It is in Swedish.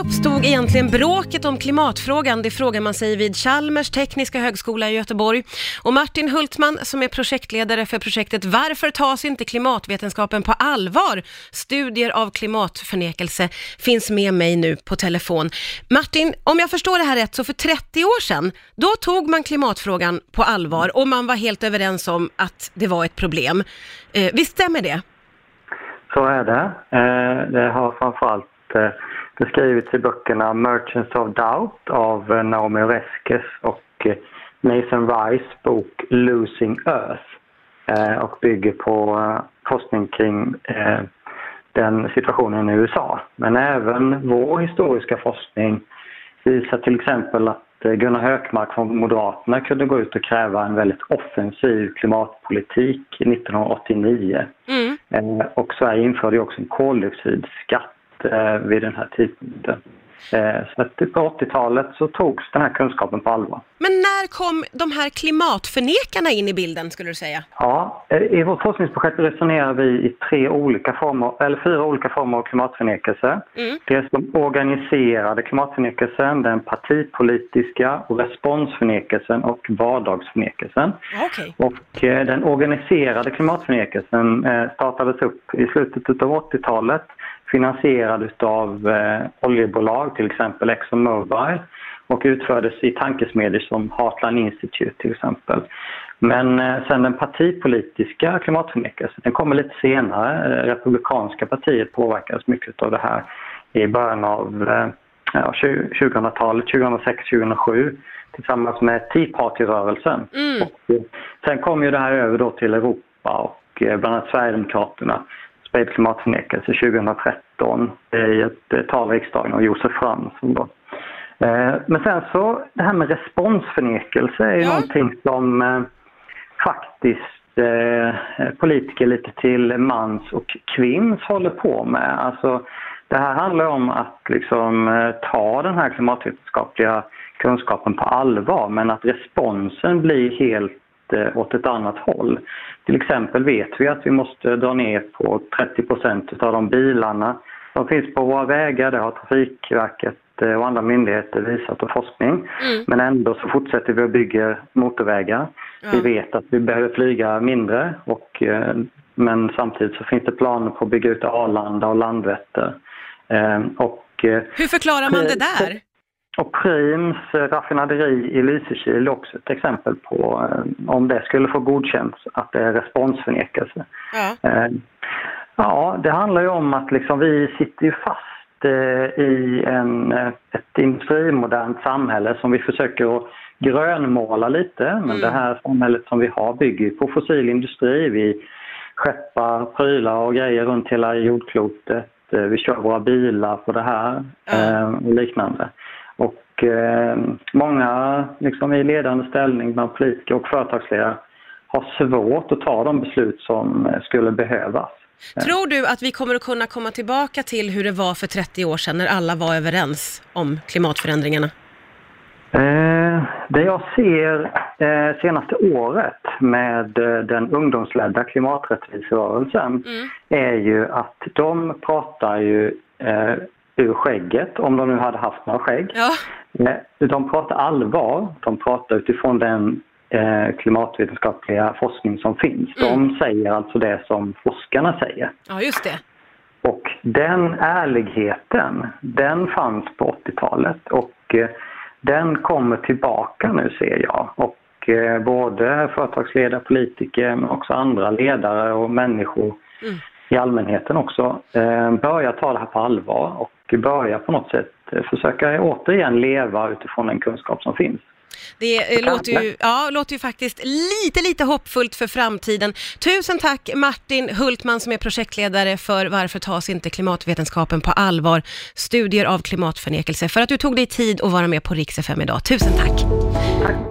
uppstod egentligen bråket om klimatfrågan? Det frågar man sig vid Chalmers tekniska högskola i Göteborg. Och Martin Hultman som är projektledare för projektet Varför tas inte klimatvetenskapen på allvar? Studier av klimatförnekelse finns med mig nu på telefon. Martin, om jag förstår det här rätt så för 30 år sedan, då tog man klimatfrågan på allvar och man var helt överens om att det var ett problem. Eh, visst stämmer det? Så är det. Eh, det har framförallt eh, beskrivits i böckerna Merchants of Doubt av eh, Naomi Oreskes och Nathan Rice bok Losing Earth och bygger på forskning kring den situationen i USA. Men även vår historiska forskning visar till exempel att Gunnar Hökmark från Moderaterna kunde gå ut och kräva en väldigt offensiv klimatpolitik 1989. Mm. Och Sverige införde också en koldioxidskatt Eh, vid den här tidpunkten. Eh, så att på 80-talet så togs den här kunskapen på allvar. Men när kom de här klimatförnekarna in i bilden skulle du säga? Ja, eh, i vårt forskningsprojekt resonerar vi i tre olika former, eller fyra olika former av klimatförnekelse. Mm. Dels den organiserade klimatförnekelsen, den partipolitiska och responsförnekelsen och vardagsförnekelsen. Okay. Och eh, den organiserade klimatförnekelsen startades upp i slutet av 80-talet finansierad av eh, oljebolag, till exempel ExxonMobil och utfördes i tankesmedjor som Heartland Institute till exempel. Men eh, sen den partipolitiska klimatförnekelsen, den kommer lite senare. Eh, Republikanska partiet påverkades mycket av det här i början av eh, ja, 2000-talet, 2006-2007 tillsammans med Tea Party-rörelsen. Mm. Sen kom ju det här över då till Europa och bland annat Sverigedemokraterna spred klimatförnekelse 2013 i ett tal i riksdagen av Josef Fransson. Då. Eh, men sen så, det här med responsförnekelse är ju ja. någonting som eh, faktiskt politiker lite till mans och kvinns håller på med. Alltså, det här handlar om att liksom ta den här klimatvetenskapliga kunskapen på allvar men att responsen blir helt Eh, åt ett annat håll. Till exempel vet vi att vi måste dra ner på 30% av de bilarna som finns på våra vägar. Det har Trafikverket eh, och andra myndigheter visat och forskning. Mm. Men ändå så fortsätter vi att bygga motorvägar. Ja. Vi vet att vi behöver flyga mindre och, eh, men samtidigt så finns det planer på att bygga ut Arlanda och Landvetter. Och, Hur förklarar man det där? Och Prims raffinaderi i Lysekil är också ett exempel på eh, om det skulle få godkänt att det är responsförnekelse. Ja. Eh, ja, det handlar ju om att liksom vi sitter ju fast eh, i en, ett industrimodernt samhälle som vi försöker att grönmåla lite. Men mm. det här samhället som vi har bygger på fossil industri. Vi skeppar prylar och grejer runt hela jordklotet. Vi kör våra bilar på det här ja. och liknande. Och eh, många liksom, i ledande ställning bland politiker och företagsledare har svårt att ta de beslut som eh, skulle behövas. Tror du att vi kommer att kunna komma tillbaka till hur det var för 30 år sedan när alla var överens om klimatförändringarna? Eh, det jag ser eh, senaste året med eh, den ungdomsledda klimaträttviserörelsen mm. är ju att de pratar ju eh, ur skägget, om de nu hade haft några skägg. Ja. De pratar allvar, de pratar utifrån den klimatvetenskapliga forskning som finns. Mm. De säger alltså det som forskarna säger. Ja, just det. Och den ärligheten, den fanns på 80-talet och eh, den kommer tillbaka nu ser jag. Och eh, både företagsledare, politiker men också andra ledare och människor mm. i allmänheten också eh, börjar ta det här på allvar och börja på något sätt eh, försöka återigen leva utifrån den kunskap som finns. Det låter ju, ja, låter ju faktiskt lite, lite hoppfullt för framtiden. Tusen tack Martin Hultman som är projektledare för Varför tas inte klimatvetenskapen på allvar? Studier av klimatförnekelse för att du tog dig tid att vara med på Rix FM idag. Tusen tack! tack.